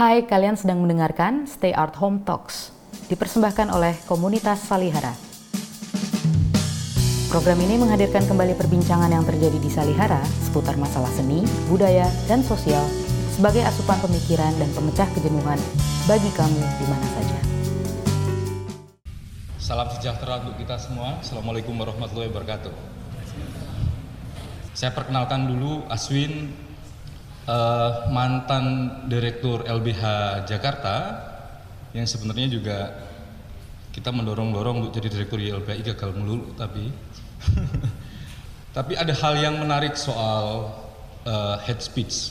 Hai, kalian sedang mendengarkan Stay Art Home Talks, dipersembahkan oleh komunitas Salihara. Program ini menghadirkan kembali perbincangan yang terjadi di Salihara seputar masalah seni, budaya, dan sosial sebagai asupan pemikiran dan pemecah kejenuhan bagi kamu di mana saja. Salam sejahtera untuk kita semua. Assalamualaikum warahmatullahi wabarakatuh. Saya perkenalkan dulu Aswin, eh, mantan direktur LBH Jakarta, yang sebenarnya juga kita mendorong-dorong untuk jadi direktur YLBHI gagal melulu, tapi tapi ada hal yang menarik soal uh, hate speech.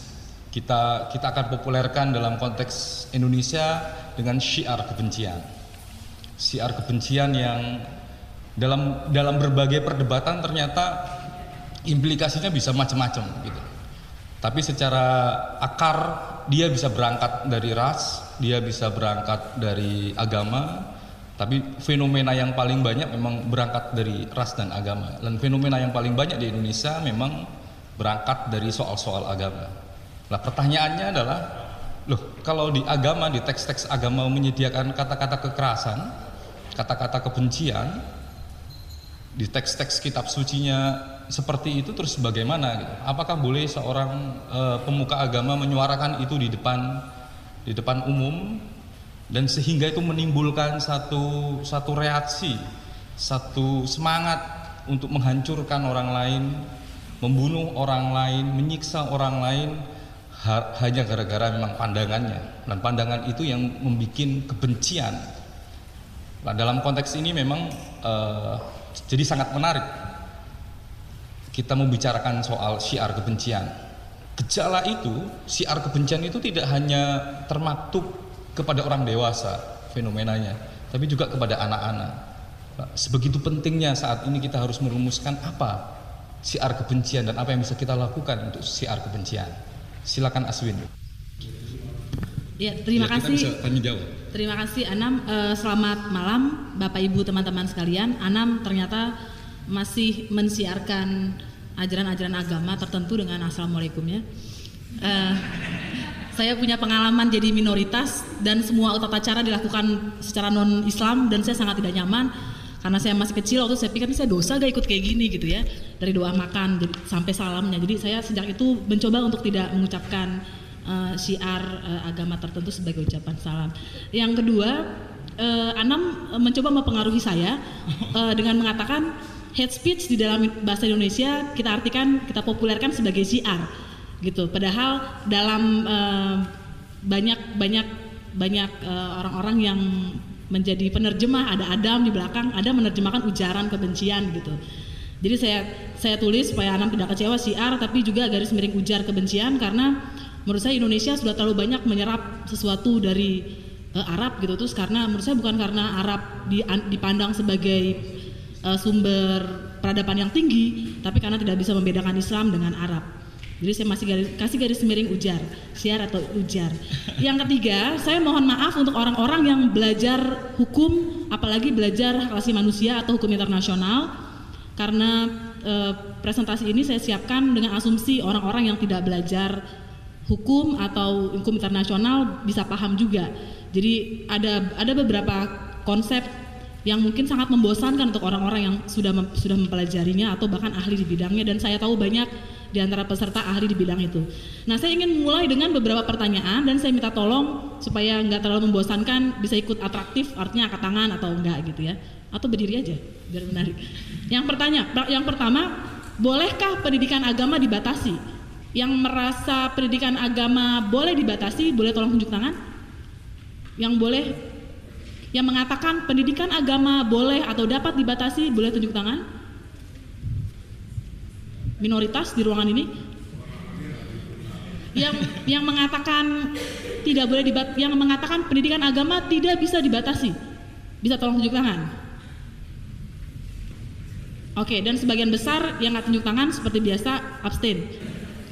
Kita kita akan populerkan dalam konteks Indonesia dengan syiar kebencian. Syiar kebencian yang dalam dalam berbagai perdebatan ternyata implikasinya bisa macam-macam gitu. Tapi secara akar dia bisa berangkat dari ras, dia bisa berangkat dari agama, tapi fenomena yang paling banyak memang berangkat dari ras dan agama. Dan fenomena yang paling banyak di Indonesia memang berangkat dari soal-soal agama. Nah pertanyaannya adalah, loh kalau di agama, di teks-teks agama menyediakan kata-kata kekerasan, kata-kata kebencian, di teks-teks kitab sucinya seperti itu terus bagaimana gitu? Apakah boleh seorang e, pemuka agama menyuarakan itu di depan di depan umum dan sehingga itu menimbulkan satu satu reaksi, satu semangat untuk menghancurkan orang lain, membunuh orang lain, menyiksa orang lain ha, hanya gara-gara memang pandangannya dan pandangan itu yang membuat kebencian. Nah, dalam konteks ini memang uh, jadi sangat menarik kita membicarakan soal syiar kebencian. Gejala itu, syiar kebencian itu tidak hanya termaktub kepada orang dewasa fenomenanya, tapi juga kepada anak-anak. Sebegitu pentingnya saat ini kita harus merumuskan apa siar kebencian dan apa yang bisa kita lakukan untuk siar kebencian. Silakan Aswin. Ya, terima ya, kasih. Bisa tanya jawab. Terima kasih Anam. Uh, selamat malam Bapak Ibu teman-teman sekalian. Anam ternyata masih mensiarkan ajaran-ajaran agama tertentu dengan assalamualaikumnya. Uh, saya punya pengalaman jadi minoritas dan semua tata cara dilakukan secara non Islam dan saya sangat tidak nyaman. Karena saya masih kecil waktu saya pikir saya dosa gak ikut kayak gini? gitu ya. Dari doa makan sampai salamnya. Jadi saya sejak itu mencoba untuk tidak mengucapkan uh, syiar uh, agama tertentu sebagai ucapan salam. Yang kedua uh, Anam mencoba mempengaruhi saya uh, dengan mengatakan hate speech di dalam bahasa Indonesia kita artikan kita populerkan sebagai syiar gitu. Padahal dalam uh, banyak banyak banyak uh, orang-orang yang menjadi penerjemah ada Adam di belakang, ada menerjemahkan ujaran kebencian gitu. Jadi saya saya tulis supaya Anam tidak kecewa siar tapi juga garis miring ujar kebencian karena menurut saya Indonesia sudah terlalu banyak menyerap sesuatu dari uh, Arab gitu terus karena menurut saya bukan karena Arab dipandang sebagai uh, sumber peradaban yang tinggi tapi karena tidak bisa membedakan Islam dengan Arab. Jadi saya masih garis, kasih garis miring ujar, siar atau ujar. Yang ketiga, saya mohon maaf untuk orang-orang yang belajar hukum, apalagi belajar hak asasi manusia atau hukum internasional, karena e, presentasi ini saya siapkan dengan asumsi orang-orang yang tidak belajar hukum atau hukum internasional bisa paham juga. Jadi ada ada beberapa konsep yang mungkin sangat membosankan untuk orang-orang yang sudah mem, sudah mempelajarinya atau bahkan ahli di bidangnya dan saya tahu banyak di antara peserta ahli di bidang itu. Nah, saya ingin mulai dengan beberapa pertanyaan dan saya minta tolong supaya nggak terlalu membosankan, bisa ikut atraktif, artinya angkat tangan atau enggak gitu ya, atau berdiri aja biar menarik. Yang pertanya, yang pertama, bolehkah pendidikan agama dibatasi? Yang merasa pendidikan agama boleh dibatasi, boleh tolong tunjuk tangan? Yang boleh yang mengatakan pendidikan agama boleh atau dapat dibatasi, boleh tunjuk tangan? minoritas di ruangan ini. Yang yang mengatakan tidak boleh dibat yang mengatakan pendidikan agama tidak bisa dibatasi. Bisa tolong tunjuk tangan. Oke dan sebagian besar yang nggak tunjuk tangan seperti biasa abstain.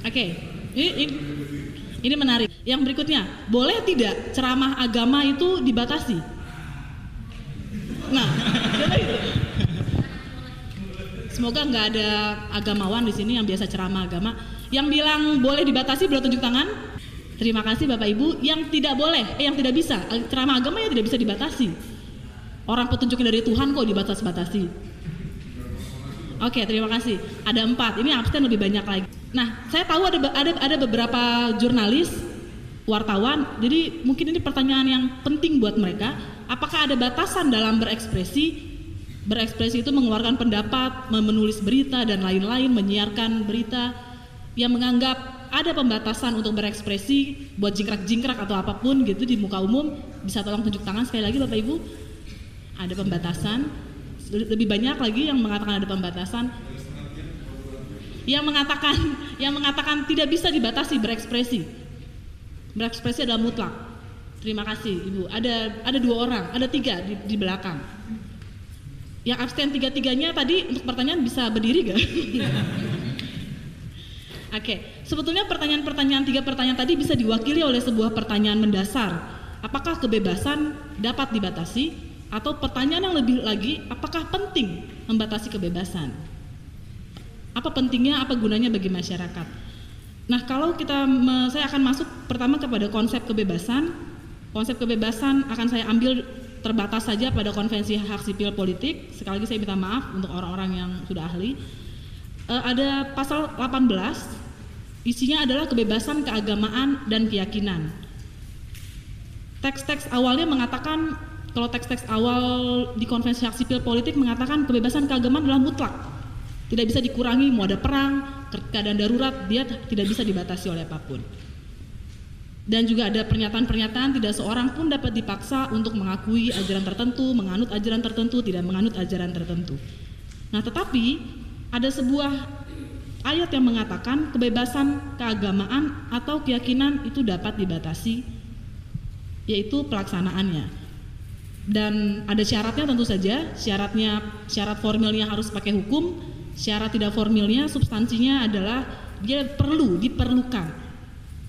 Oke ini, ini ini menarik. Yang berikutnya boleh tidak ceramah agama itu dibatasi nah Semoga nggak ada agamawan di sini yang biasa ceramah agama. Yang bilang boleh dibatasi boleh tunjuk tangan. Terima kasih Bapak Ibu. Yang tidak boleh, eh, yang tidak bisa, eh, ceramah agama yang tidak bisa dibatasi. Orang petunjuknya dari Tuhan kok dibatas-batasi. Oke, terima kasih. Ada empat. Ini absen lebih banyak lagi. Nah, saya tahu ada ada ada beberapa jurnalis, wartawan. Jadi mungkin ini pertanyaan yang penting buat mereka. Apakah ada batasan dalam berekspresi? Berekspresi itu mengeluarkan pendapat, menulis berita dan lain-lain, menyiarkan berita yang menganggap ada pembatasan untuk berekspresi buat jingkrak-jingkrak atau apa pun gitu di muka umum. Bisa tolong tunjuk tangan sekali lagi Bapak Ibu. Ada pembatasan. Lebih banyak lagi yang mengatakan ada pembatasan. Yang mengatakan yang mengatakan tidak bisa dibatasi berekspresi. Berekspresi adalah mutlak terima kasih Ibu ada ada dua orang ada tiga di, di belakang yang absen tiga-tiganya tadi untuk pertanyaan bisa berdiri gak? Oke, sebetulnya pertanyaan-pertanyaan tiga pertanyaan tadi bisa diwakili oleh sebuah pertanyaan mendasar. Apakah kebebasan dapat dibatasi? Atau pertanyaan yang lebih lagi, apakah penting membatasi kebebasan? Apa pentingnya, apa gunanya bagi masyarakat? Nah, kalau kita, saya akan masuk pertama kepada konsep kebebasan. Konsep kebebasan akan saya ambil terbatas saja pada konvensi hak sipil politik. Sekali lagi saya minta maaf untuk orang-orang yang sudah ahli uh, ada pasal 18 isinya adalah kebebasan keagamaan dan keyakinan. Teks-teks awalnya mengatakan kalau teks-teks awal di konvensi hak sipil politik mengatakan kebebasan keagamaan adalah mutlak. Tidak bisa dikurangi mau ada perang, keadaan darurat dia tidak bisa dibatasi oleh apa pun. Dan juga ada pernyataan-pernyataan tidak seorang pun dapat dipaksa untuk mengakui ajaran tertentu, menganut ajaran tertentu, tidak menganut ajaran tertentu. Nah, tetapi ada sebuah ayat yang mengatakan kebebasan keagamaan atau keyakinan itu dapat dibatasi yaitu pelaksanaannya dan ada syaratnya tentu saja syaratnya syarat formilnya harus pakai hukum syarat tidak formilnya substansinya adalah dia perlu diperlukan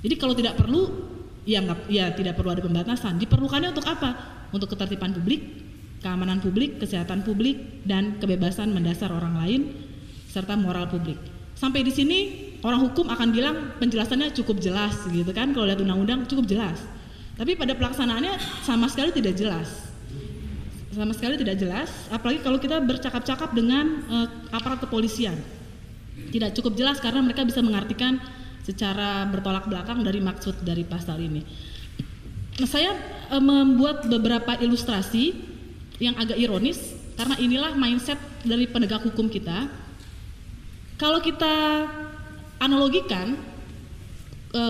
jadi kalau tidak perlu ya nggak ya tidak perlu ada pembatasan diperlukannya untuk apa untuk ketertiban publik keamanan publik kesehatan publik dan kebebasan mendasar orang lain serta moral publik. Sampai di sini orang hukum akan bilang penjelasannya cukup jelas gitu kan kalau lihat undang-undang cukup jelas. Tapi pada pelaksanaannya sama sekali tidak jelas. Sama sekali tidak jelas, apalagi kalau kita bercakap-cakap dengan uh, aparat kepolisian. Tidak cukup jelas karena mereka bisa mengartikan secara bertolak belakang dari maksud dari pasal ini. Saya uh, membuat beberapa ilustrasi yang agak ironis karena inilah mindset dari penegak hukum kita kalau kita analogikan e,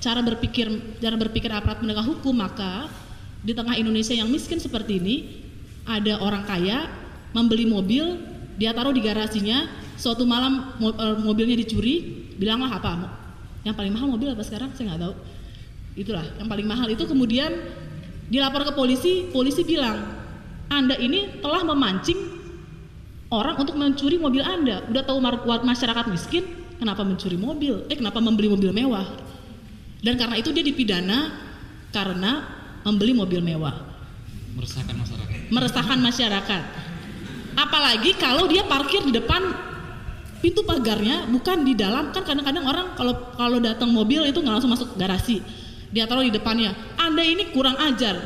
cara berpikir cara berpikir aparat penegak hukum maka di tengah Indonesia yang miskin seperti ini ada orang kaya membeli mobil dia taruh di garasinya suatu malam eh, mobilnya dicuri bilanglah apa yang paling mahal mobil apa sekarang saya nggak tahu itulah yang paling mahal itu kemudian dilapor ke polisi polisi bilang anda ini telah memancing orang untuk mencuri mobil Anda. Udah tahu masyarakat miskin, kenapa mencuri mobil? Eh, kenapa membeli mobil mewah? Dan karena itu dia dipidana karena membeli mobil mewah. Meresahkan masyarakat. Meresahkan masyarakat. Apalagi kalau dia parkir di depan pintu pagarnya bukan di dalam kan kadang-kadang orang kalau kalau datang mobil itu nggak langsung masuk garasi. Dia taruh di depannya. Anda ini kurang ajar.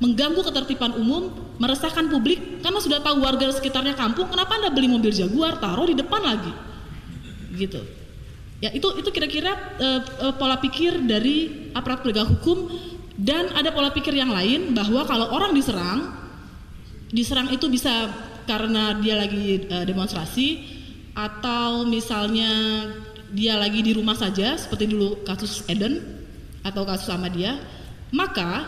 Mengganggu ketertiban umum meresahkan publik. Karena sudah tahu warga sekitarnya kampung kenapa anda beli mobil Jaguar? Taruh di depan lagi. Gitu. Ya itu itu kira-kira uh, uh, pola pikir dari aparat penegak hukum. Dan ada pola pikir yang lain bahwa kalau orang diserang diserang itu bisa karena dia lagi uh, demonstrasi atau misalnya dia lagi di rumah saja seperti dulu kasus Eden atau kasus sama dia maka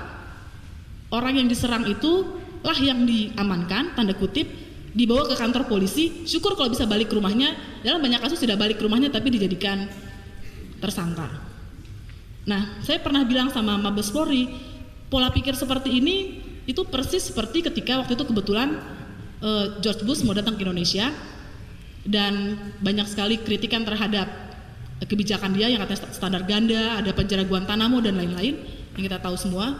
orang yang diserang itu lah yang diamankan tanda kutip dibawa ke kantor polisi. Syukur kalau bisa balik ke rumahnya. Dalam banyak kasus tidak balik ke rumahnya tapi dijadikan tersangka. Nah saya pernah bilang sama Mabes Polri pola pikir seperti ini itu persis seperti ketika waktu itu kebetulan uh, George Bush mau datang ke Indonesia dan banyak sekali kritikan terhadap kebijakan dia yang katanya standar ganda, ada penjara Guantanamo dan lain-lain yang kita tahu semua.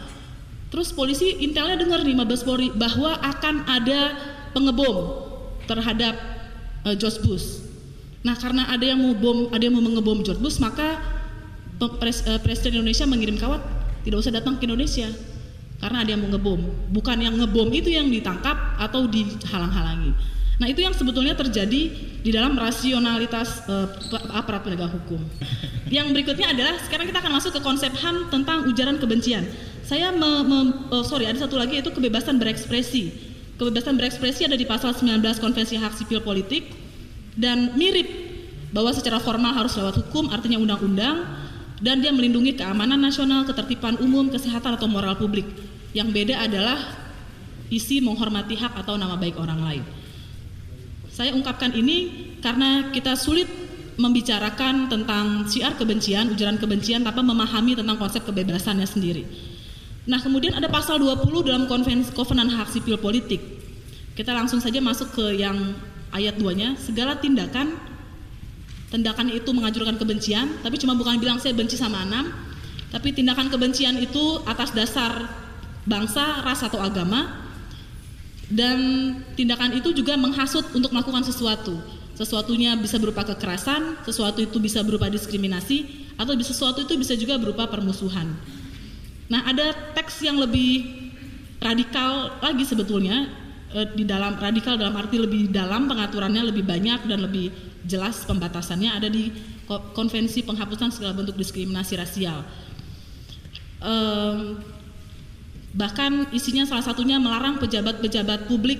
Terus polisi intelnya dengar nih Mabes Polri bahwa akan ada pengebom terhadap uh, George Bush. Nah karena ada yang mau bom, ada yang mau mengebom George Bush, maka pres- eh, Presiden Indonesia mengirim kawat tidak usah datang ke Indonesia karena ada yang mau ngebom. Bukan yang ngebom itu yang ditangkap atau dihalang-halangi. Nah itu yang sebetulnya terjadi di dalam rasionalitas pe- aparat penegak hukum. Yang berikutnya adalah sekarang kita akan masuk ke konsep HAM tentang ujaran kebencian. Saya me- me- oh, sorry ada satu lagi yaitu kebebasan berekspresi. Kebebasan berekspresi ada di pasal 19 Konvensi Hak Sipil Politik dan mirip bahwa secara formal harus lewat hukum artinya undang-undang dan dia melindungi keamanan nasional, ketertiban umum, kesehatan atau moral publik. Yang beda adalah isi menghormati hak atau nama baik orang lain. Saya ungkapkan ini karena kita sulit membicarakan tentang syiar kebencian, ujaran kebencian tanpa memahami tentang konsep kebebasannya sendiri. Nah, kemudian ada pasal 20 dalam konvensi Kovenan Hak Sipil Politik. Kita langsung saja masuk ke yang ayat 2-nya, segala tindakan tindakan itu mengajurkan kebencian, tapi cuma bukan bilang saya benci sama Anam, tapi tindakan kebencian itu atas dasar bangsa, ras atau agama, dan tindakan itu juga menghasut untuk melakukan sesuatu. Sesuatunya bisa berupa kekerasan, sesuatu itu bisa berupa diskriminasi, atau sesuatu itu bisa juga berupa permusuhan. Nah, ada teks yang lebih radikal lagi sebetulnya eh, di dalam radikal dalam arti lebih dalam pengaturannya lebih banyak dan lebih jelas pembatasannya ada di Ko- Konvensi Penghapusan Segala Bentuk Diskriminasi Rasial. Bahkan isinya salah satunya melarang pejabat-pejabat publik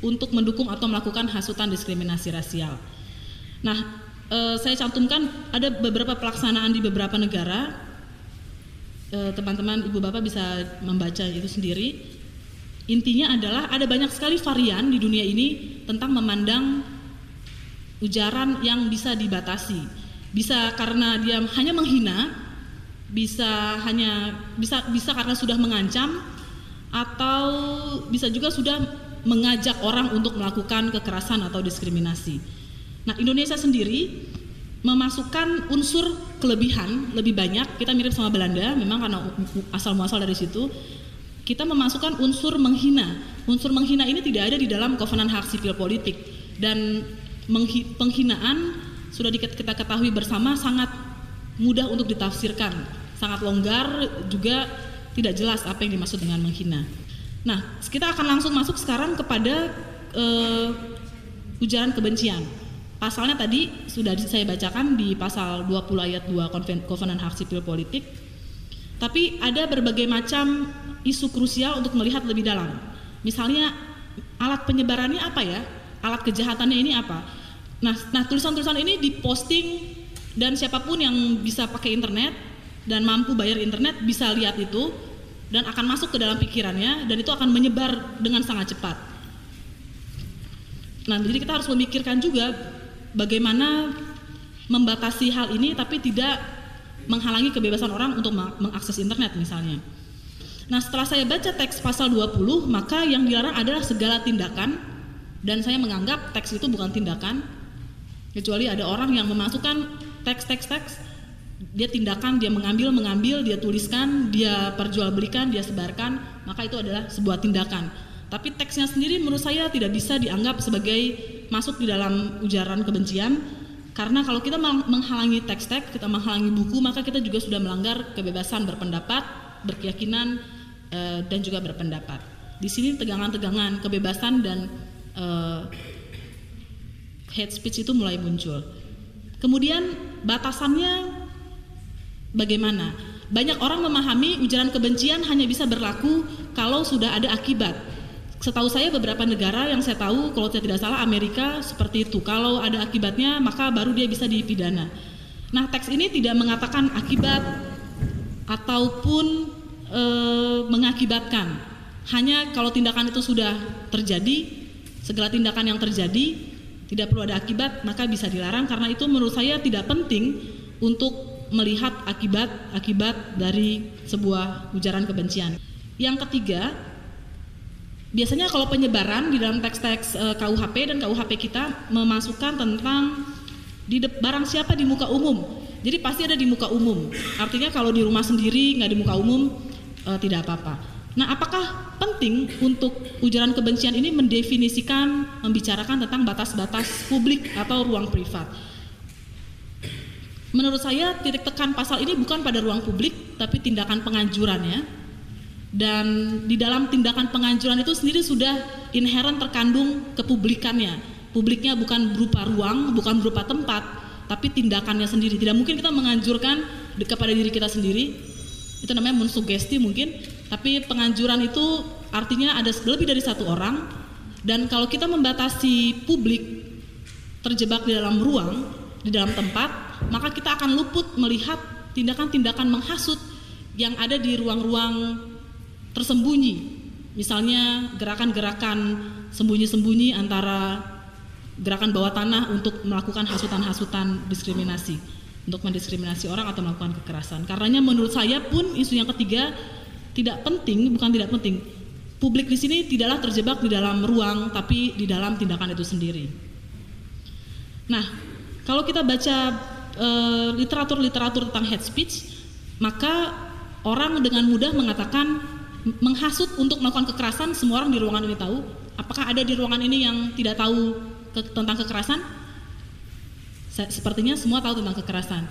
untuk mendukung atau melakukan hasutan diskriminasi rasial. Nah, eh, saya cantumkan ada beberapa pelaksanaan di beberapa negara. Eh, Teman-teman, ibu bapak bisa membaca itu sendiri. Intinya adalah ada banyak sekali varian di dunia ini tentang memandang ujaran yang bisa dibatasi. Bisa karena dia hanya menghina, bisa hanya bisa bisa karena sudah mengancam atau bisa juga sudah mengajak orang untuk melakukan kekerasan atau diskriminasi. Nah, Indonesia sendiri memasukkan unsur kelebihan lebih banyak. Kita mirip sama Belanda, memang karena asal muasal dari situ. Kita memasukkan unsur menghina. Unsur menghina ini tidak ada di dalam Kovenan Hak Sipil Politik dan penghinaan sudah kita ketahui bersama sangat mudah untuk ditafsirkan, sangat longgar juga tidak jelas apa yang dimaksud dengan menghina. Nah, kita akan langsung masuk sekarang kepada eh, ujaran kebencian. Pasalnya tadi sudah saya bacakan di pasal 20 ayat 2 Konven- Kovenan Hak Sipil Politik. Tapi ada berbagai macam isu krusial untuk melihat lebih dalam. Misalnya alat penyebarannya apa ya? Alat kejahatannya ini apa? Nah, nah tulisan-tulisan ini diposting dan siapa pun yang bisa pakai internet dan mampu bayar internet bisa lihat itu dan akan masuk ke dalam pikirannya dan itu akan menyebar dengan sangat cepat. Nah, jadi kita harus memikirkan juga bagaimana membatasi hal ini tapi tidak menghalangi kebebasan orang untuk meng- mengakses internet misalnya. Nah, setelah saya baca teks pasal 20, maka yang dilarang adalah segala tindakan dan saya menganggap teks itu bukan tindakan kecuali ada orang yang memasukkan teks-teks-teks dia tindakan, dia mengambil, mengambil, dia tuliskan, dia perjualbelikan, dia sebarkan, maka itu adalah sebuah tindakan. Tapi teksnya sendiri menurut saya tidak bisa dianggap sebagai masuk di dalam ujaran kebencian karena kalau kita meng- menghalangi teks-teks, kita menghalangi buku, maka kita juga sudah melanggar kebebasan berpendapat, berkeyakinan, eh, dan juga berpendapat. Di sini tegangan-tegangan kebebasan dan eh, hate speech itu mulai muncul. Kemudian batasannya bagaimana? Banyak orang memahami ujaran kebencian hanya bisa berlaku kalau sudah ada akibat. Setahu saya beberapa negara yang saya tahu, kalau saya tidak salah Amerika seperti itu. Kalau ada akibatnya maka baru dia bisa dipidana. Nah teks ini tidak mengatakan akibat ataupun eh, mengakibatkan. Hanya kalau tindakan itu sudah terjadi, segala tindakan yang terjadi tidak perlu ada akibat maka bisa dilarang karena itu menurut saya tidak penting untuk melihat akibat-akibat dari sebuah ujaran kebencian. Yang ketiga, biasanya kalau penyebaran di dalam teks-teks eh, KUHP dan KUHP kita memasukkan tentang di barang siapa di muka umum. Jadi pasti ada di muka umum. Artinya kalau di rumah sendiri nggak di muka umum eh, tidak apa-apa. Nah, apakah penting untuk ujaran kebencian ini mendefinisikan, membicarakan tentang batas-batas publik atau ruang privat? Menurut saya titik tekan pasal ini bukan pada ruang publik tapi tindakan penganjurannya dan di dalam tindakan penganjuran itu sendiri sudah inherent terkandung kepublikannya. Publiknya bukan berupa ruang bukan berupa tempat tapi tindakannya sendiri. Tidak mungkin kita menganjurkan kepada diri kita sendiri. Itu namanya mensugesti mungkin. Tapi penganjuran itu artinya ada lebih dari satu orang. Dan kalau kita membatasi publik terjebak di dalam ruang di dalam tempat maka kita akan luput melihat tindakan-tindakan menghasut yang ada di ruang-ruang tersembunyi. Misalnya gerakan-gerakan sembunyi-sembunyi antara gerakan bawah tanah untuk melakukan hasutan-hasutan diskriminasi, untuk mendiskriminasi orang atau melakukan kekerasan. Karenanya menurut saya pun isu yang ketiga tidak penting, bukan tidak penting. Publik di sini tidaklah terjebak di dalam ruang, tapi di dalam tindakan itu sendiri. Nah, kalau kita baca Eh, literatur-literatur tentang hate speech, maka orang dengan mudah mengatakan menghasut untuk melakukan kekerasan semua orang di ruangan ini tahu. Apakah ada di ruangan ini yang tidak tahu ke, tentang kekerasan? Sepertinya semua tahu tentang kekerasan.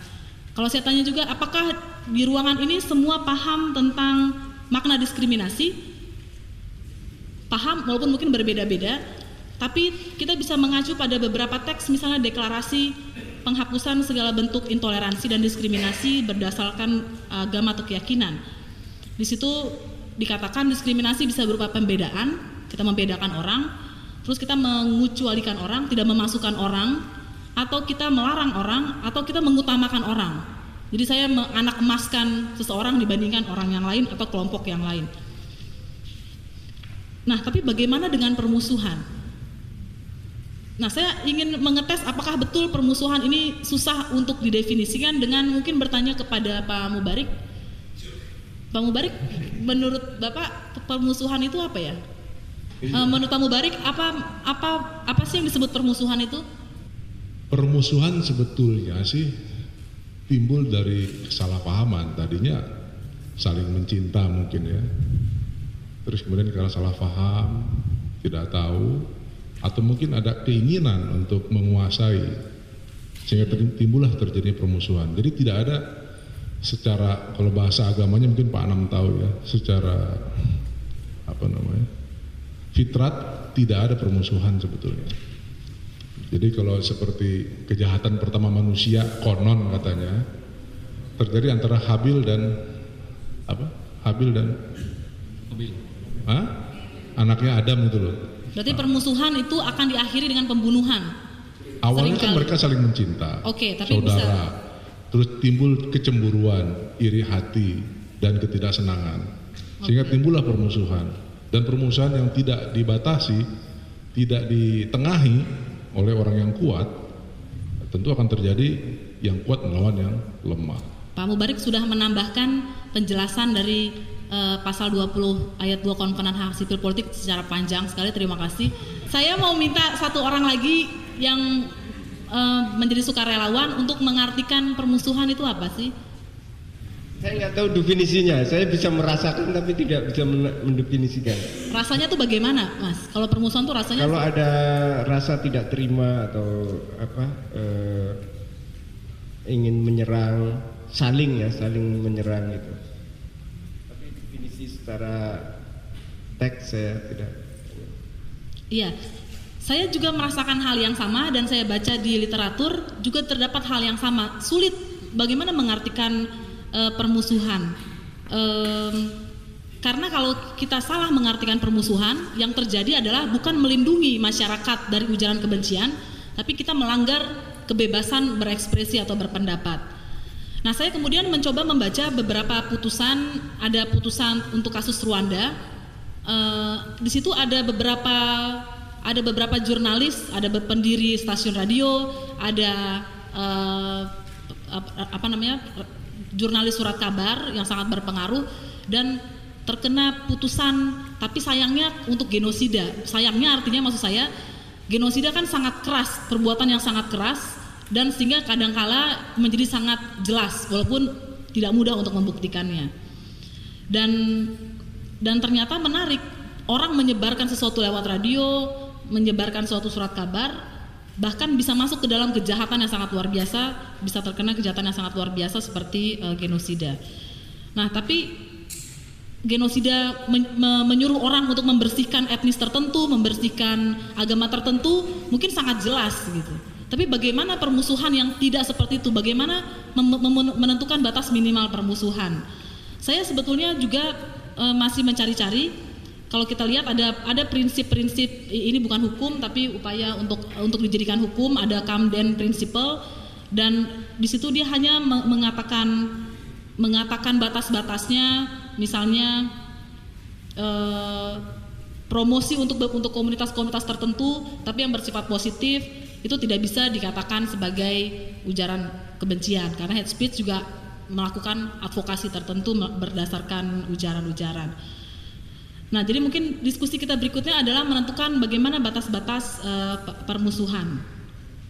Kalau saya tanya juga, apakah di ruangan ini semua paham tentang makna diskriminasi? Paham, walaupun mungkin berbeda-beda, tapi kita bisa mengacu pada beberapa teks, misalnya deklarasi penghapusan segala bentuk intoleransi dan diskriminasi berdasarkan agama atau keyakinan. Di situ dikatakan diskriminasi bisa berupa pembedaan, kita membedakan orang, terus kita mengucualikan orang, tidak memasukkan orang, atau kita melarang orang, atau kita mengutamakan orang. Jadi saya anak emaskan seseorang dibandingkan orang yang lain atau kelompok yang lain. Nah, tapi bagaimana dengan permusuhan? Nah, saya ingin mengetes apakah betul permusuhan ini susah untuk didefinisikan dengan mungkin bertanya kepada Pak Mubarik. Pak Mubarik, menurut Bapak permusuhan itu apa ya? Iya. menurut Pak Mubarik, apa apa apa sih yang disebut permusuhan itu? Permusuhan sebetulnya sih timbul dari kesalahpahaman. Tadinya saling mencinta mungkin ya. Terus kemudian karena salah paham, tidak tahu, atau mungkin ada keinginan untuk menguasai sehingga timbullah terjadi permusuhan. Jadi tidak ada secara kalau bahasa agamanya mungkin Pak Anam tahu ya, secara apa namanya? fitrat tidak ada permusuhan sebetulnya. Jadi kalau seperti kejahatan pertama manusia konon katanya terjadi antara Habil dan apa? Habil dan Habil. Hah? Anaknya Adam itu loh. Berarti permusuhan itu akan diakhiri dengan pembunuhan. Awalnya kan mereka saling mencinta. Oke, okay, tapi saudara. Bisa. Terus timbul kecemburuan, iri hati dan ketidaksenangan. Sehingga timbullah permusuhan. Dan permusuhan yang tidak dibatasi, tidak ditengahi oleh orang yang kuat, tentu akan terjadi yang kuat melawan yang lemah. Pak Mubarik sudah menambahkan penjelasan dari uh, pasal 20 ayat 2 Konvenan Hak Sipil Politik secara panjang sekali. Terima kasih. Saya mau minta satu orang lagi yang uh, menjadi sukarelawan untuk mengartikan permusuhan itu apa sih? Saya nggak tahu definisinya. Saya bisa merasakan tapi tidak bisa mendefinisikan. Rasanya tuh bagaimana, Mas? Kalau permusuhan tuh rasanya? Kalau ada rasa tidak terima atau apa uh, ingin menyerang, saling ya, saling menyerang itu secara teks saya tidak. Iya, saya juga merasakan hal yang sama dan saya baca di literatur juga terdapat hal yang sama. Sulit bagaimana mengartikan uh, permusuhan. Um, karena kalau kita salah mengartikan permusuhan, yang terjadi adalah bukan melindungi masyarakat dari ujaran kebencian, tapi kita melanggar kebebasan berekspresi atau berpendapat. Nah, saya kemudian mencoba membaca beberapa putusan, ada putusan untuk kasus Rwanda. Uh, di situ ada beberapa ada beberapa jurnalis, ada pendiri stasiun radio, ada uh, apa namanya jurnalis surat kabar yang sangat berpengaruh dan terkena putusan tapi sayangnya untuk genosida. Sayangnya artinya maksud saya genosida kan sangat keras, perbuatan yang sangat keras dan sehingga kadangkala menjadi sangat jelas walaupun tidak mudah untuk membuktikannya. Dan dan ternyata menarik orang menyebarkan sesuatu lewat radio, menyebarkan suatu surat kabar bahkan bisa masuk ke dalam kejahatan yang sangat luar biasa, bisa terkena kejahatan yang sangat luar biasa seperti uh, genosida. Nah, tapi genosida men me menyuruh orang untuk membersihkan etnis tertentu, membersihkan agama tertentu, mungkin sangat jelas gitu. Tapi bagaimana permusuhan yang tidak seperti itu? Bagaimana menentukan batas minimal permusuhan? Saya sebetulnya juga e, masih mencari-cari. Kalau kita lihat ada ada prinsip-prinsip ini bukan hukum tapi upaya untuk untuk dijadikan hukum ada Camden Principle dan di situ dia hanya mengatakan mengatakan batas-batasnya misalnya e, promosi untuk untuk komunitas-komunitas tertentu tapi yang bersifat positif itu tidak bisa dikatakan sebagai ujaran kebencian karena hate speech juga melakukan advokasi tertentu berdasarkan ujaran-ujaran. Nah, jadi mungkin diskusi kita berikutnya adalah menentukan bagaimana batas-batas uh, permusuhan.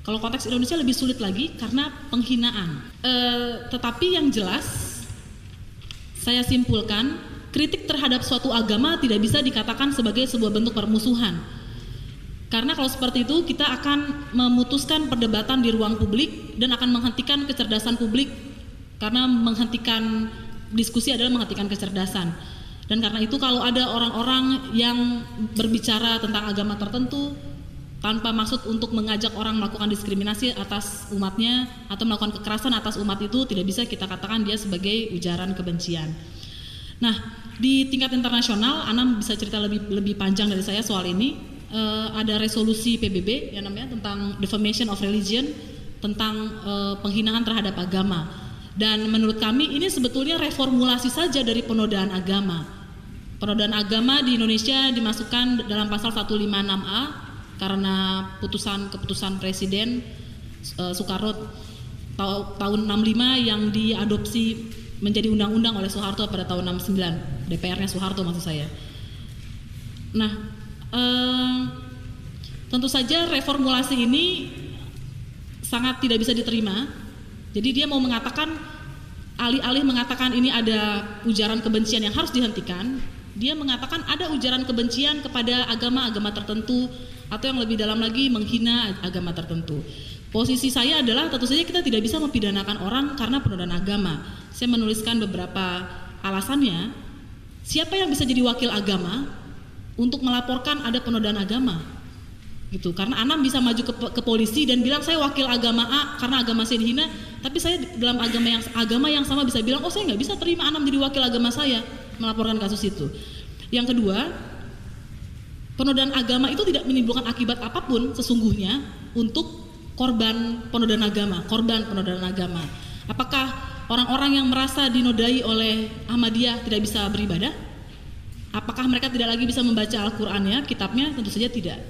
Kalau konteks Indonesia lebih sulit lagi karena penghinaan. Uh, tetapi yang jelas saya simpulkan kritik terhadap suatu agama tidak bisa dikatakan sebagai sebuah bentuk permusuhan karena kalau seperti itu kita akan memutuskan perdebatan di ruang publik dan akan menghentikan kecerdasan publik karena menghentikan diskusi adalah menghentikan kecerdasan. Dan karena itu kalau ada orang-orang yang berbicara tentang agama tertentu tanpa maksud untuk mengajak orang melakukan diskriminasi atas umatnya atau melakukan kekerasan atas umat itu tidak bisa kita katakan dia sebagai ujaran kebencian. Nah, di tingkat internasional Anam bisa cerita lebih lebih panjang dari saya soal ini uh, ada resolusi PBB yang namanya tentang defamation of religion tentang uh, penghinaan terhadap agama. Dan menurut kami ini sebetulnya reformulasi saja dari penodaan agama. Penodaan agama di Indonesia dimasukkan dalam pasal 156A karena putusan keputusan Presiden uh, Soekarno tahun 65 yang diadopsi menjadi undang-undang oleh Soeharto pada tahun 69. DPR-nya Soeharto maksud saya. Nah, Tentu saja reformulasi ini sangat tidak bisa diterima. Jadi dia mau mengatakan alih-alih mengatakan ini ada ujaran kebencian yang harus dihentikan, dia mengatakan ada ujaran kebencian kepada agama-agama tertentu atau yang lebih dalam lagi menghina agama tertentu. Posisi saya adalah tentu saja kita tidak bisa mempidanakan orang karena penodaan agama. Saya menuliskan beberapa alasannya. Siapa yang bisa jadi wakil agama untuk melaporkan ada penodaan agama. Gitu. Karena Anam bisa maju ke, ke polisi dan bilang saya wakil agama A karena agama saya dihina tapi saya dalam agama yang agama yang sama bisa bilang oh saya nggak bisa terima Anam jadi wakil agama saya melaporkan kasus itu. Yang kedua penodaan agama itu tidak menimbulkan akibat apa pun sesungguhnya untuk korban penodaan agama korban penodaan agama. Apakah orang-orang yang merasa dinodai oleh Ahmadiyah tidak bisa beribadah Apakah mereka tidak lagi bisa membaca Al-Qur'annya, kitabnya? Tentu saja tidak.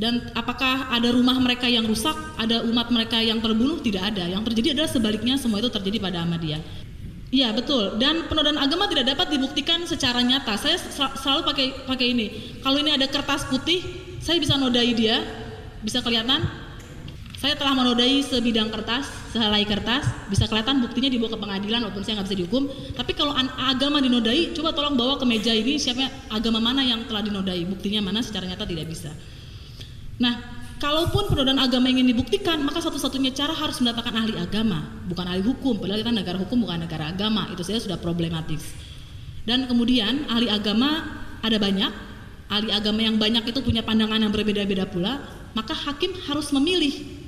Dan apakah ada rumah mereka yang rusak, ada umat mereka yang terbunuh? Tidak ada. Yang terjadi adalah sebaliknya semua itu terjadi pada Ahmadiyah. Iya betul. Dan penodaan agama tidak dapat dibuktikan secara nyata. Saya selalu pakai pakai ini. Kalau ini ada kertas putih, saya bisa nodai dia, bisa kelihatan saya telah menodai sebidang kertas, sehelai kertas, bisa kelihatan buktinya dibawa ke pengadilan walaupun saya nggak bisa dihukum. Tapi kalau agama dinodai, coba tolong bawa ke meja ini siapa agama mana yang telah dinodai, buktinya mana secara nyata tidak bisa. Nah, kalaupun penodaan agama ingin dibuktikan, maka satu-satunya cara harus mendatangkan ahli agama, bukan ahli hukum. Padahal kita negara hukum bukan negara agama, itu saja sudah problematis. Dan kemudian ahli agama ada banyak, ahli agama yang banyak itu punya pandangan yang berbeda-beda pula, maka hakim harus memilih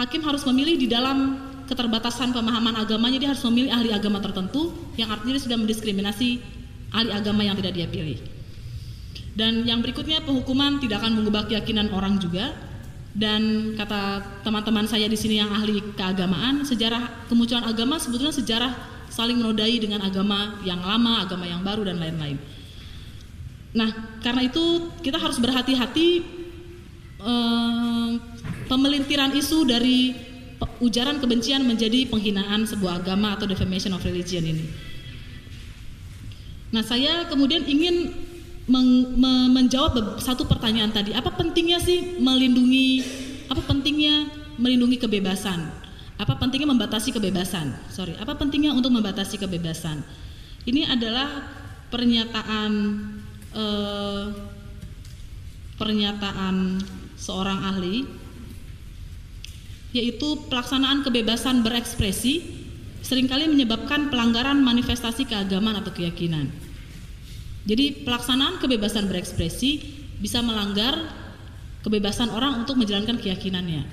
hakim harus memilih di dalam keterbatasan pemahaman agamanya dia harus memilih ahli agama tertentu yang artinya dia sudah mendiskriminasi ahli agama yang tidak dia pilih. Dan yang berikutnya penghukuman tidak akan mengubah keyakinan orang juga. Dan kata teman-teman saya di sini yang ahli keagamaan, sejarah kemunculan agama sebetulnya sejarah saling menodai dengan agama yang lama, agama yang baru dan lain-lain. Nah, karena itu kita harus berhati-hati eh, pemelintiran isu dari ujaran kebencian menjadi penghinaan sebuah agama atau defamation of religion ini. Nah, saya kemudian ingin men menjawab satu pertanyaan tadi. Apa pentingnya sih melindungi apa pentingnya melindungi kebebasan? Apa pentingnya membatasi kebebasan? Sorry, apa pentingnya untuk membatasi kebebasan? Ini adalah pernyataan eh, pernyataan seorang ahli yaitu pelaksanaan kebebasan berekspresi sering kali menyebabkan pelanggaran manifestasi keagamaan atau keyakinan. Jadi pelaksanaan kebebasan berekspresi bisa melanggar kebebasan orang untuk menjalankan keyakinannya.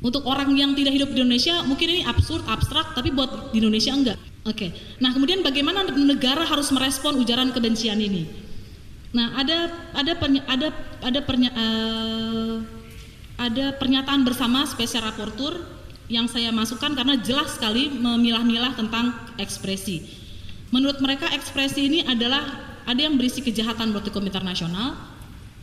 Untuk orang yang tidak hidup di Indonesia mungkin ini absurd, abstrak, tapi buat di Indonesia enggak. Oke. Nah, kemudian bagaimana negara harus merespon ujaran kebencian ini? Nah, ada ada ada ada pernya, uh, ada pernyataan bersama spesial raportur yang saya masukkan karena jelas sekali memilah-milah tentang ekspresi. Menurut mereka ekspresi ini adalah ada yang berisi kejahatan berarti hukum internasional,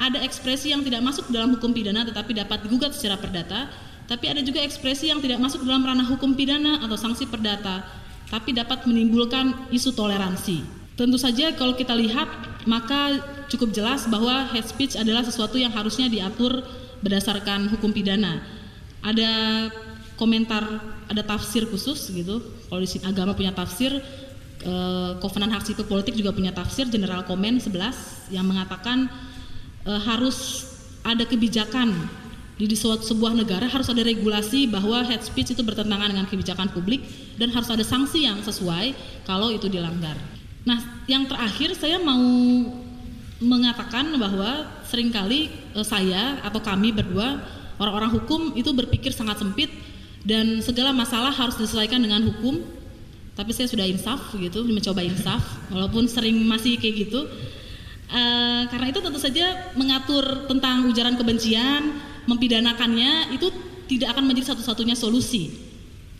ada ekspresi yang tidak masuk dalam hukum pidana tetapi dapat digugat secara perdata, tapi ada juga ekspresi yang tidak masuk dalam ranah hukum pidana atau sanksi perdata, tapi dapat menimbulkan isu toleransi. Tentu saja kalau kita lihat maka cukup jelas bahwa hate speech adalah sesuatu yang harusnya diatur berdasarkan hukum pidana. Ada komentar, ada tafsir khusus gitu. Kalau di agama punya tafsir, eh, Hak Sipil Politik juga punya tafsir General Komen 11 yang mengatakan eh, harus ada kebijakan di suatu sebuah negara harus ada regulasi bahwa hate speech itu bertentangan dengan kebijakan publik dan harus ada sanksi yang sesuai kalau itu dilanggar. Nah, yang terakhir saya mau mengatakan bahwa sering kali eh, saya atau kami berdua orang-orang hukum itu berpikir sangat sempit dan segala masalah harus diselesaikan dengan hukum. Tapi saya sudah insaf gitu, mencoba insaf walaupun sering masih kayak gitu. Uh, karena itu tentu saja mengatur tentang ujaran kebencian, mempidanakannya itu tidak akan menjadi satu-satunya solusi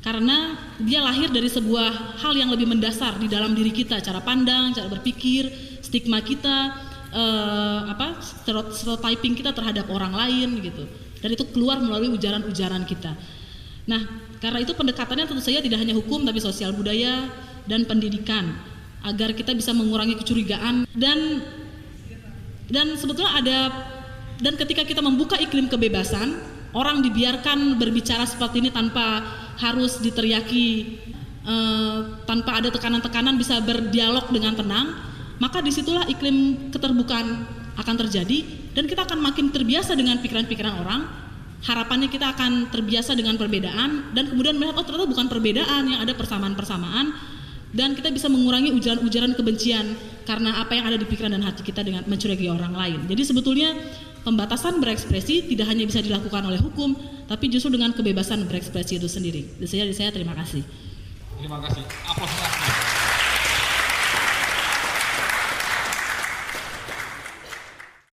karena dia lahir dari sebuah hal yang lebih mendasar di dalam diri kita cara pandang cara berpikir stigma kita uh, apa stereotyping kita terhadap orang lain gitu. Dan itu keluar melalui ujaran-ujaran kita. Nah karena itu pendekatannya tentu saja tidak hanya hukum tapi sosial budaya dan pendidikan. Agar kita bisa mengurangi kecurigaan. Dan dan sebetulnya ada dan ketika kita membuka iklim kebebasan, orang dibiarkan berbicara seperti ini tanpa harus diteriaki, uh, tanpa ada tekanan-tekanan bisa berdialog dengan tenang, maka di situlah iklim keterbukaan akan terjadi dan kita akan makin terbiasa dengan pikiran-pikiran orang. Harapannya kita akan terbiasa dengan perbedaan dan kemudian melihat oh ternyata bukan perbedaan yang ada persamaan-persamaan dan kita bisa mengurangi ujaran-ujaran kebencian karena apa yang ada di pikiran dan hati kita dengan mencurigai orang lain. Jadi sebetulnya pembatasan berekspresi tidak hanya bisa dilakukan oleh hukum, tapi justru dengan kebebasan berekspresi itu sendiri. Jadi saya, saya terima kasih. Terima kasih. Aplaus